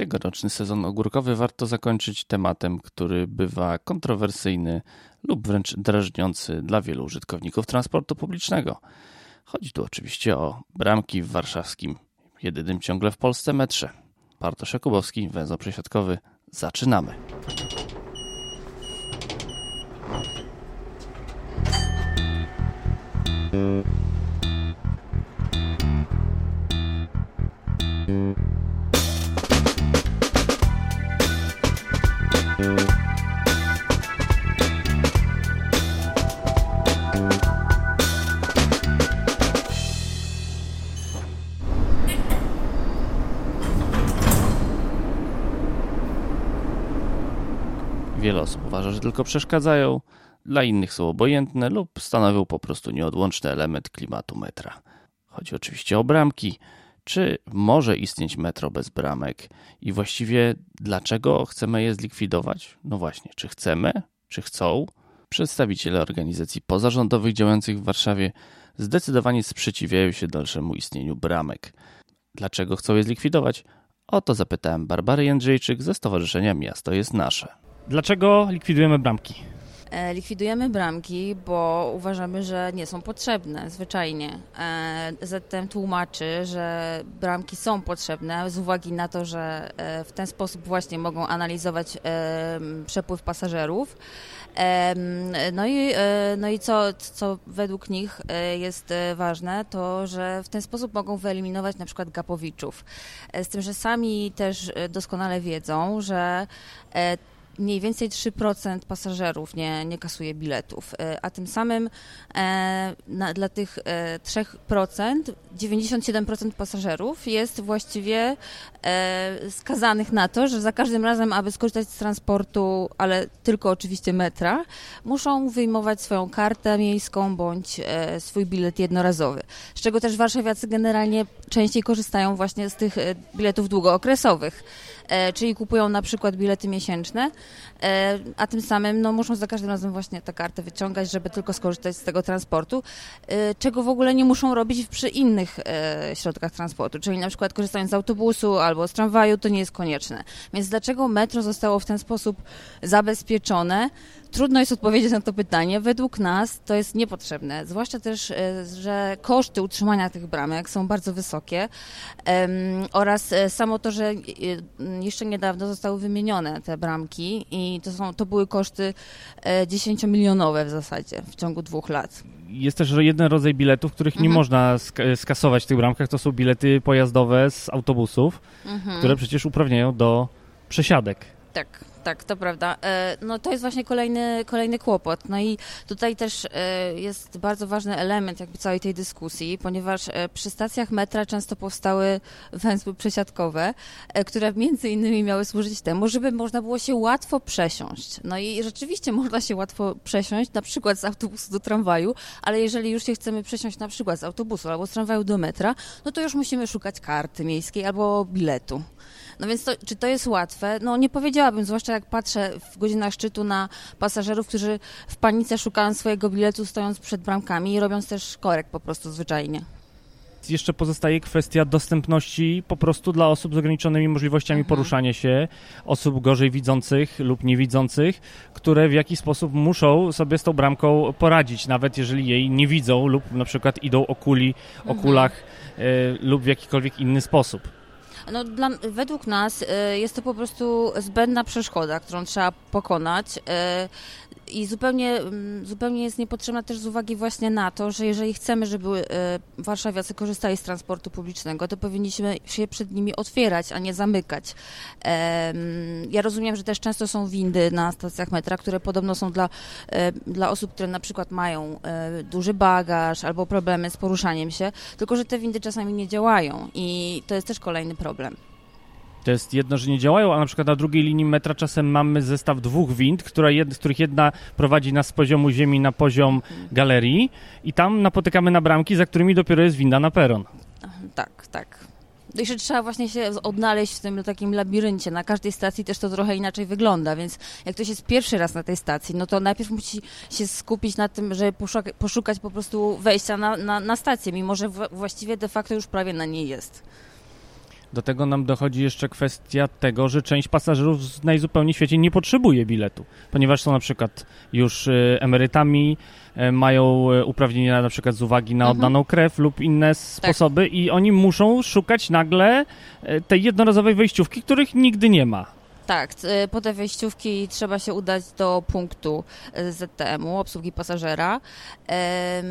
Tegoroczny sezon ogórkowy warto zakończyć tematem, który bywa kontrowersyjny lub wręcz drażniący dla wielu użytkowników transportu publicznego. Chodzi tu oczywiście o bramki w warszawskim, jedynym ciągle w Polsce metrze. Bartosz Jakubowski, węzeł przesiadkowy. Zaczynamy. Że tylko przeszkadzają, dla innych są obojętne lub stanowią po prostu nieodłączny element klimatu metra. Chodzi oczywiście o bramki. Czy może istnieć metro bez bramek i właściwie dlaczego chcemy je zlikwidować? No właśnie, czy chcemy, czy chcą? Przedstawiciele organizacji pozarządowych działających w Warszawie zdecydowanie sprzeciwiają się dalszemu istnieniu bramek. Dlaczego chcą je zlikwidować? O to zapytałem Barbary Jędrzejczyk ze Stowarzyszenia Miasto jest Nasze. Dlaczego likwidujemy bramki? E, likwidujemy bramki, bo uważamy, że nie są potrzebne, zwyczajnie. E, zatem tłumaczy, że bramki są potrzebne z uwagi na to, że e, w ten sposób właśnie mogą analizować przepływ pasażerów. No i, no i co, co według nich jest ważne, to że w ten sposób mogą wyeliminować na przykład gapowiczów. Z tym, że sami też doskonale wiedzą, że mniej więcej 3% pasażerów nie, nie kasuje biletów, e, a tym samym e, na, dla tych e, 3% 97% pasażerów jest właściwie e, skazanych na to, że za każdym razem, aby skorzystać z transportu, ale tylko oczywiście metra, muszą wyjmować swoją kartę miejską bądź e, swój bilet jednorazowy. Z czego też warszawiacy generalnie częściej korzystają właśnie z tych e, biletów długookresowych. E, czyli kupują na przykład bilety miesięczne, e, a tym samym no, muszą za każdym razem właśnie tę kartę wyciągać, żeby tylko skorzystać z tego transportu, e, czego w ogóle nie muszą robić przy innych środkach transportu, czyli na przykład korzystając z autobusu albo z tramwaju, to nie jest konieczne. Więc dlaczego metro zostało w ten sposób zabezpieczone? Trudno jest odpowiedzieć na to pytanie. Według nas to jest niepotrzebne, zwłaszcza też, e, że koszty utrzymania tych bramek są bardzo wysokie oraz e, samo to, że e, jeszcze niedawno zostały wymienione te bramki i to, są, to były koszty 10-milionowe w zasadzie w ciągu dwóch lat. Jest też jeden rodzaj biletów, których nie mhm. można skasować w tych bramkach. To są bilety pojazdowe z autobusów, mhm. które przecież uprawniają do przesiadek. Tak tak, to prawda. E, no to jest właśnie kolejny, kolejny kłopot. No i tutaj też e, jest bardzo ważny element jakby całej tej dyskusji, ponieważ e, przy stacjach metra często powstały węzły przesiadkowe, które między innymi miały służyć temu, żeby można było się łatwo przesiąść. No i rzeczywiście można się łatwo przesiąść, na przykład z autobusu do tramwaju, ale jeżeli już się chcemy przesiąść na przykład z autobusu albo z tramwaju do metra, no to już musimy szukać karty miejskiej albo biletu. No więc to, czy to jest łatwe? No nie powiedziałabym, zwłaszcza jak patrzę w godzinach szczytu na pasażerów, którzy w panice szukają swojego biletu stojąc przed bramkami i robiąc też korek po prostu zwyczajnie jeszcze pozostaje kwestia dostępności po prostu dla osób z ograniczonymi możliwościami mhm. poruszania się, osób gorzej widzących lub niewidzących, które w jakiś sposób muszą sobie z tą bramką poradzić, nawet jeżeli jej nie widzą lub na przykład idą okuli, okulach mhm. y, lub w jakikolwiek inny sposób. No, dla, według nas y, jest to po prostu zbędna przeszkoda, którą trzeba pokonać. I zupełnie, mm, zupełnie jest niepotrzebna też z uwagi właśnie na to, że jeżeli chcemy, żeby e, warszawiacy korzystali z transportu publicznego, to powinniśmy się przed nimi otwierać, a nie zamykać. Ja rozumiem, że też często są windy na stacjach metra, które podobno są dla, e, dla osób, które na przykład mają e, duży bagaż albo problemy z poruszaniem się, tylko że te windy czasami nie działają i to jest też kolejny problem. To jest jedno, że nie działają, a na przykład na drugiej linii metra czasem mamy zestaw dwóch wind, która jed, z których jedna prowadzi nas z poziomu ziemi na poziom galerii i tam napotykamy na bramki, za którymi dopiero jest winda na peron. Tak, tak. Jeszcze trzeba właśnie się odnaleźć w tym takim labiryncie. Na każdej stacji też to trochę inaczej wygląda, więc jak ktoś jest pierwszy raz na tej stacji, no to najpierw musi się skupić na tym, żeby poszukać, po prostu wejścia na, na, na stację, mimo że właściwie de facto już prawie na niej jest. Do tego nam dochodzi jeszcze kwestia tego, że część pasażerów najzupełniej w świecie nie potrzebuje biletu, ponieważ są na przykład już y, emerytami, y, mają y, uprawnienia na przykład z uwagi na Mhm. oddaną krew lub inne sposoby i oni muszą szukać nagle tej jednorazowej wejściówki, których nigdy nie ma. Tak, c- po te wejściówki trzeba się udać do punktu e, ZTM-u, obsługi pasażera. Em,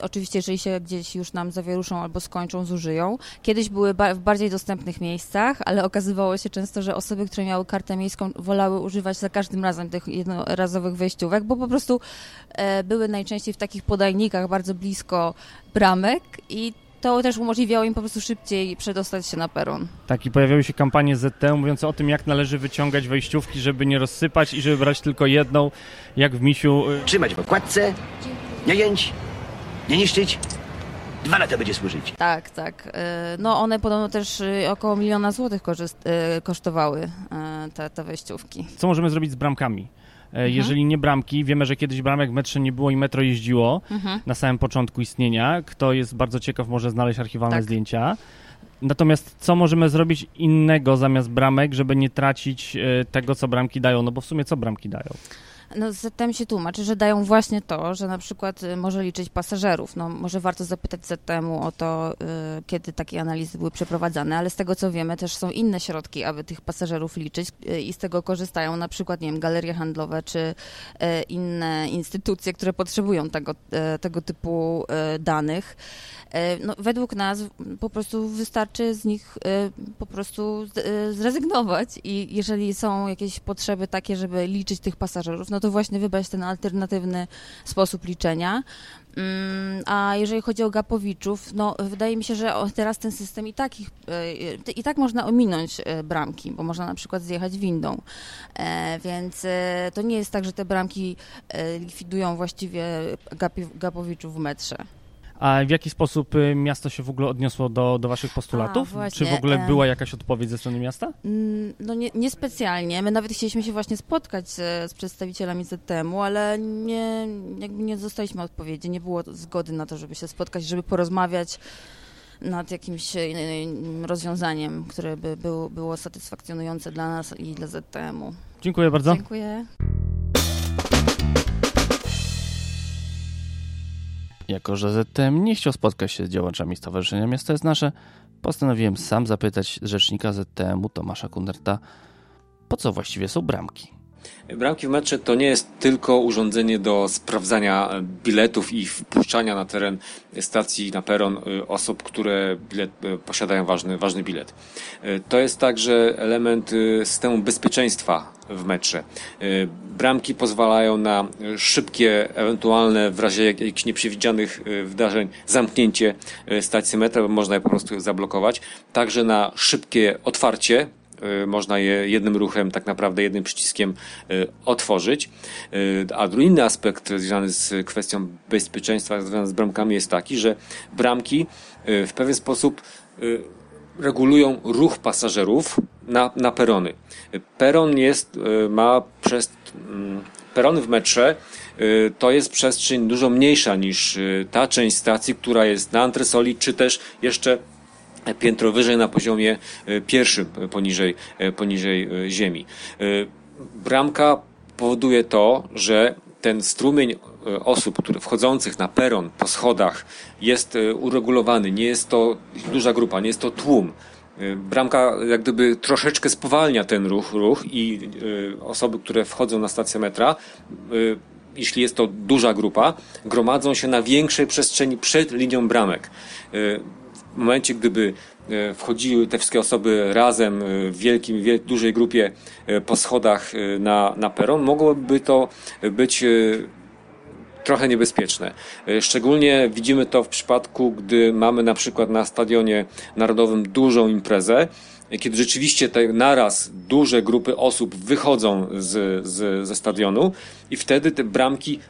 oczywiście, jeżeli się gdzieś już nam zawieruszą albo skończą, zużyją. Kiedyś były ba- w bardziej dostępnych miejscach, ale okazywało się często, że osoby, które miały kartę miejską, wolały używać za każdym razem tych jednorazowych wejściówek, bo po prostu e, były najczęściej w takich podajnikach bardzo blisko bramek i to też umożliwiało im po prostu szybciej przedostać się na peron. Tak, i pojawiały się kampanie ZT mówiące o tym, jak należy wyciągać wejściówki, żeby nie rozsypać i żeby brać tylko jedną, jak w misiu. y, Trzymać w okładce, nie jęć, nie niszczyć. Dwa lata będzie służyć. Tak, tak. E, No one podobno też e, około miliona złotych kosztowały te, te wejściówki. Co możemy zrobić z bramkami? E, Mhm. Jeżeli nie bramki, wiemy, że kiedyś bramek w metrze nie było i metro jeździło Mhm. na samym początku istnienia. Kto jest bardzo ciekaw, może znaleźć archiwalne Tak. zdjęcia. Natomiast co możemy zrobić innego zamiast bramek, żeby nie tracić e, tego, co bramki dają? No bo w sumie co bramki dają? No ZTM się tłumaczy, że dają właśnie to, że na przykład y, może liczyć pasażerów. No może warto zapytać ZTM-u o to, y, kiedy takie analizy były przeprowadzane, ale z tego co wiemy też są inne środki, aby tych pasażerów liczyć y, i z tego korzystają na przykład, nie wiem, galerie handlowe czy inne instytucje, które potrzebują tego, tego typu danych. No, według nas po prostu wystarczy z nich po prostu zrezygnować i jeżeli są jakieś potrzeby takie, żeby liczyć tych pasażerów, no to właśnie wybrać ten alternatywny sposób liczenia. Mm, A jeżeli chodzi o gapowiczów, no wydaje mi się, że teraz ten system i tak, ich, y, i tak można ominąć y, bramki, bo można na przykład zjechać windą. E, Więc e, to nie jest tak, że te bramki e, likwidują właściwie gapowiczów w metrze. A w jaki sposób y, miasto się w ogóle odniosło do, do waszych postulatów? A, Czy w ogóle była jakaś odpowiedź ze strony miasta? No nie, niespecjalnie. My nawet chcieliśmy się właśnie spotkać z, z przedstawicielami ZTM-u, ale nie, jakby nie dostaliśmy odpowiedzi. Nie było zgody na to, żeby się spotkać, żeby porozmawiać nad jakimś e, rozwiązaniem, które by było, było satysfakcjonujące dla nas i dla ZTM-u. Dziękuję bardzo. Dziękuję. Jako, że ZTM nie chciał spotkać się z działaczami Stowarzyszenia Miasta jest Nasze, postanowiłem sam zapytać rzecznika ZTM-u Tomasza Kunderta, po co właściwie są bramki. Bramki w metrze to nie jest tylko urządzenie do sprawdzania biletów i wpuszczania na teren stacji, na peron y, osób, które bilet, y, posiadają ważny, ważny bilet. Y, To jest także element systemu bezpieczeństwa w metrze. Bramki pozwalają na szybkie, ewentualne w razie jak- jakichś nieprzewidzianych wydarzeń zamknięcie stacji metra, bo można je po prostu zablokować. Także na szybkie otwarcie można je jednym ruchem, tak naprawdę jednym przyciskiem y, otworzyć. Y, A drugi inny aspekt związany z kwestią bezpieczeństwa związany z bramkami jest taki, że bramki y, w pewien sposób y, regulują ruch pasażerów na, na perony. Y, Peron jest, y, ma przez mm, perony w metrze y, to jest przestrzeń dużo mniejsza niż y, ta część stacji, która jest na antresoli, czy też jeszcze piętro wyżej na poziomie e, pierwszym poniżej, e, poniżej e, ziemi. Bramka powoduje to, że ten strumień osób, które wchodzących na peron po schodach jest uregulowany, nie jest to duża grupa, nie jest to tłum. Bramka jak gdyby troszeczkę spowalnia ten ruch, ruch i osoby, które wchodzą na stację metra, jeśli jest to duża grupa, gromadzą się na większej przestrzeni przed linią bramek. W momencie, gdyby e, wchodziły te wszystkie osoby razem e, w wielkim, wiel- dużej grupie e, po schodach na, na peron, mogłoby to być trochę niebezpieczne. Szczególnie widzimy to w przypadku, gdy mamy na przykład na stadionie narodowym dużą imprezę, kiedy rzeczywiście te naraz duże grupy osób wychodzą z, z, ze stadionu i wtedy te bramki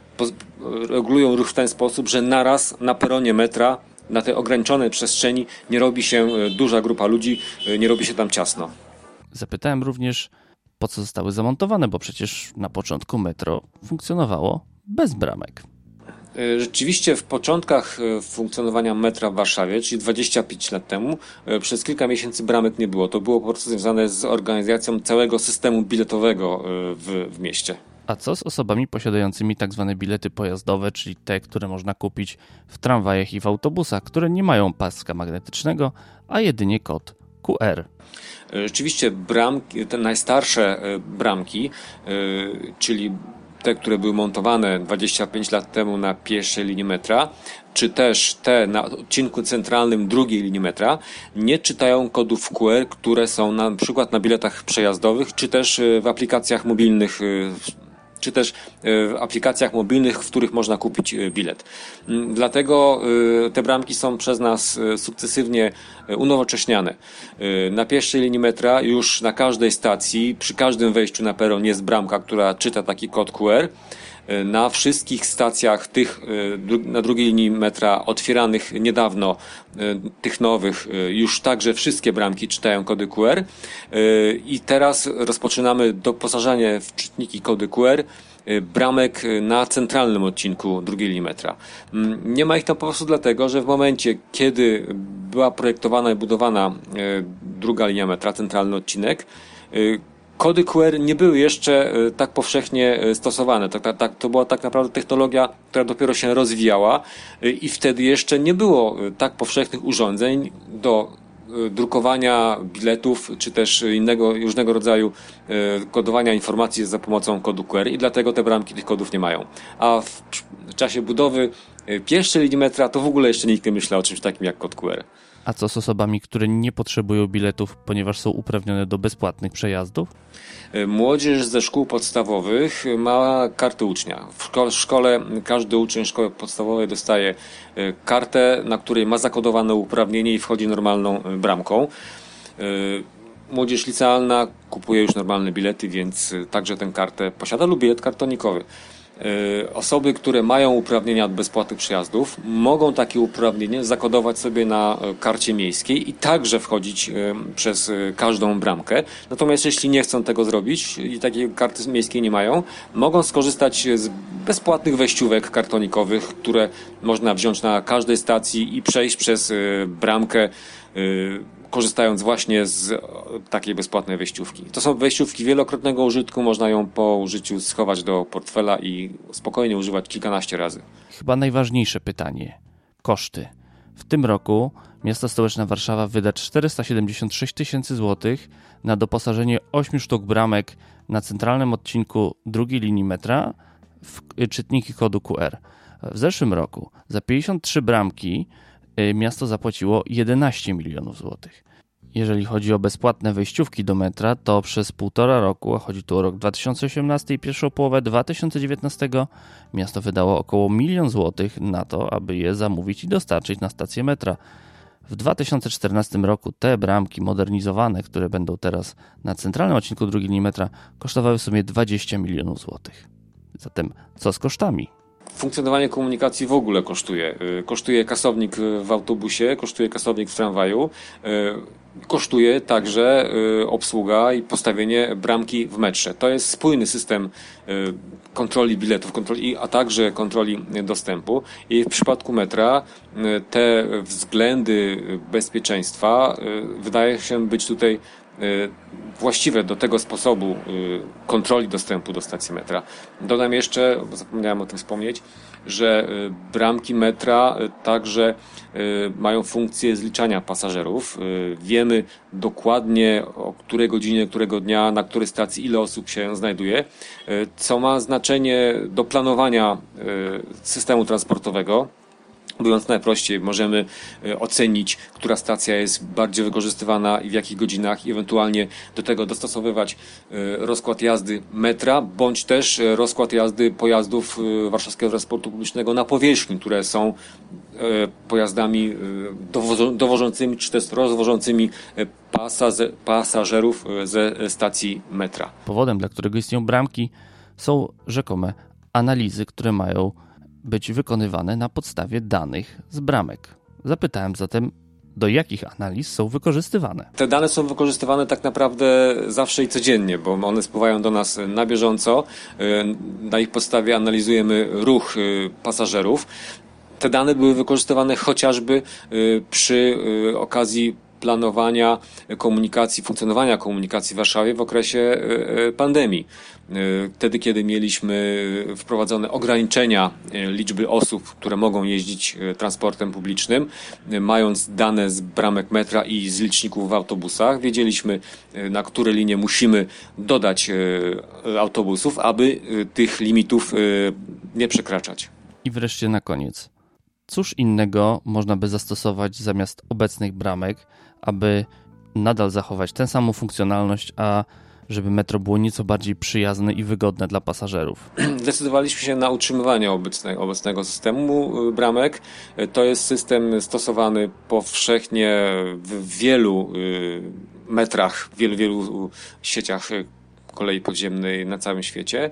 regulują ruch w ten sposób, że naraz na peronie metra na tej ograniczonej przestrzeni nie robi się e, duża grupa ludzi, e, nie robi się tam ciasno. Zapytałem również, po co zostały zamontowane, bo przecież na początku metro funkcjonowało bez bramek. E, rzeczywiście w początkach funkcjonowania metra w Warszawie, czyli 25 lat temu, przez kilka miesięcy bramek nie było. To było po prostu związane z organizacją całego systemu biletowego w, w mieście. A co z osobami posiadającymi tak zwane bilety pojazdowe, czyli te, które można kupić w tramwajach i w autobusach, które nie mają paska magnetycznego, a jedynie kod QR? Rzeczywiście bramki, te najstarsze bramki, czyli te, które były montowane 25 lat temu na pierwszej linii metra, czy też te na odcinku centralnym drugiej linii metra, nie czytają kodów QR, które są na przykład na biletach przejazdowych, czy też e, w aplikacjach mobilnych e, czy też e, w aplikacjach mobilnych, w których można kupić e, bilet. Mm, dlatego e, te bramki są przez nas sukcesywnie unowocześniane. Na pierwszej linii metra już na każdej stacji, przy każdym wejściu na peron jest bramka, która czyta taki kod QR. Na wszystkich stacjach tych na drugiej linii metra otwieranych niedawno, tych nowych, już także wszystkie bramki czytają kody QR i teraz rozpoczynamy doposażanie w czytniki kody QR bramek na centralnym odcinku drugiej linii metra. Mm, nie ma ich tam po prostu dlatego, że w momencie, kiedy była projektowana i budowana druga linia metra, centralny odcinek, kody QR nie były jeszcze e, tak powszechnie e, stosowane. Tak, tak, tak, to była tak naprawdę technologia, która dopiero się rozwijała e, i wtedy jeszcze nie było tak powszechnych urządzeń do drukowania biletów, czy też innego różnego rodzaju kodowania informacji za pomocą kodu QR i dlatego te bramki tych kodów nie mają. A w czasie budowy pierwszej linii metra to w ogóle jeszcze nikt nie myślał o czymś takim jak kod QR. A co z osobami, które nie potrzebują biletów, ponieważ są uprawnione do bezpłatnych przejazdów? E, młodzież ze szkół podstawowych ma kartę ucznia. W szkole każdy uczeń szkoły podstawowej dostaje e, kartę, na której ma zakodowane uprawnienie i wchodzi normalną e, bramką. Młodzież licealna kupuje już normalne bilety, więc także tę kartę posiada lub bilet kartonikowy. E, osoby, które mają uprawnienia od bezpłatnych przejazdów, mogą takie uprawnienie zakodować sobie na e, karcie miejskiej i także wchodzić e, przez każdą bramkę. Natomiast jeśli nie chcą tego zrobić i takiej karty miejskiej nie mają, mogą skorzystać z bezpłatnych wejściówek kartonikowych, które można wziąć na każdej stacji i przejść przez bramkę korzystając właśnie z takiej bezpłatnej wejściówki. To są wejściówki wielokrotnego użytku, można ją po użyciu schować do portfela i spokojnie używać kilkanaście razy. Chyba najważniejsze pytanie. Koszty. W tym roku miasto stołeczne Warszawa wyda 476 tysięcy złotych na doposażenie 8 sztuk bramek na centralnym odcinku drugiej linii metra w czytniki kodu QR. W zeszłym roku za 53 bramki miasto zapłaciło 11 milionów złotych. Jeżeli chodzi o bezpłatne wejściówki do metra, to przez półtora roku, a chodzi tu o rok 2018 i pierwszą połowę 2019, miasto wydało około milion złotych na to, aby je zamówić i dostarczyć na stację metra. W 2014 roku te bramki modernizowane, które będą teraz na centralnym odcinku drugiej linii metra, kosztowały w sumie 20 milionów złotych. Zatem co z kosztami? Funkcjonowanie komunikacji w ogóle kosztuje. Y, kosztuje kasownik w autobusie, kosztuje kasownik w tramwaju, y, kosztuje także y, obsługa i postawienie bramki w metrze. To jest spójny system kontroli biletów, kontroli, a także kontroli dostępu. I w przypadku metra te względy bezpieczeństwa wydaje się być tutaj właściwe do tego sposobu y, kontroli dostępu do stacji metra. Dodam jeszcze, bo zapomniałem o tym wspomnieć, że y, bramki metra y, także mają funkcję zliczania pasażerów. Wiemy dokładnie o której godzinie, którego dnia, na której stacji ile osób się znajduje, co ma znaczenie do planowania systemu transportowego Mówiąc najprościej, możemy e, ocenić, która stacja jest bardziej wykorzystywana i w jakich godzinach, i ewentualnie do tego dostosowywać e, rozkład jazdy metra, bądź też e, rozkład jazdy pojazdów warszawskiego transportu publicznego na powierzchni, które są pojazdami dowożącymi czy też rozwożącymi pasażerów ze stacji metra. Powodem, dla którego istnieją bramki, są rzekome analizy, które mają być wykonywane na podstawie danych z bramek. Zapytałem zatem do jakich analiz są wykorzystywane? Te dane są wykorzystywane tak naprawdę zawsze i codziennie, bo one spływają do nas na bieżąco. Na ich podstawie analizujemy ruch pasażerów. Te dane były wykorzystywane chociażby przy okazji planowania komunikacji, funkcjonowania komunikacji w Warszawie w okresie e, e, pandemii. E, wtedy, kiedy mieliśmy wprowadzone ograniczenia liczby osób, które mogą jeździć transportem publicznym, mając dane z bramek metra i z liczników w autobusach, wiedzieliśmy, na które linie musimy dodać autobusów, aby tych limitów nie przekraczać. I wreszcie na koniec. Cóż innego można by zastosować zamiast obecnych bramek, aby nadal zachować tę samą funkcjonalność, a żeby metro było nieco bardziej przyjazne i wygodne dla pasażerów. Zdecydowaliśmy się na utrzymywanie obecnego, obecnego systemu y, bramek. To jest system stosowany powszechnie w wielu y, metrach, w wielu, wielu sieciach y, kolei podziemnej na całym świecie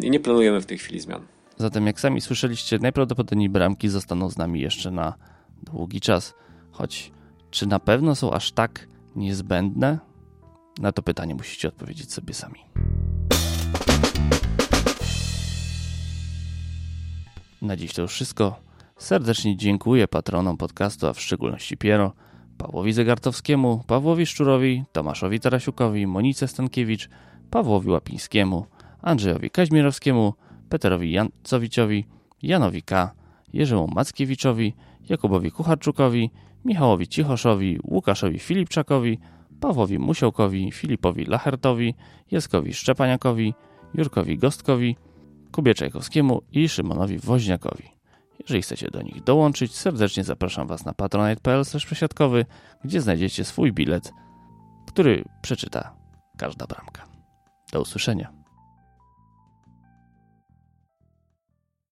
i nie planujemy w tej chwili zmian. Zatem, jak sami słyszeliście, najprawdopodobniej bramki zostaną z nami jeszcze na długi czas, choć czy na pewno są aż tak niezbędne? Na to pytanie musicie odpowiedzieć sobie sami. Na dziś to już wszystko. Serdecznie dziękuję patronom podcastu, a w szczególności Piero, Pawłowi Zegartowskiemu, Pawłowi Szczurowi, Tomaszowi Tarasiukowi, Monice Stankiewicz, Pawłowi Łapińskiemu, Andrzejowi Kaźmierowskiemu, Peterowi Jancowiciowi, Janowi K., Jerzemu Mackiewiczowi, Jakubowi Kucharczukowi, Michałowi Cichoszowi, Łukaszowi Filipczakowi, Pawłowi Musiołkowi, Filipowi Lachertowi, Jaskowi Szczepaniakowi, Jurkowi Gostkowi, Kubie Czajkowskiemu i Szymonowi Woźniakowi. Jeżeli chcecie do nich dołączyć, serdecznie zapraszam Was na patronite.pl przesiadkowy, gdzie znajdziecie swój bilet, który przeczyta każda bramka. Do usłyszenia.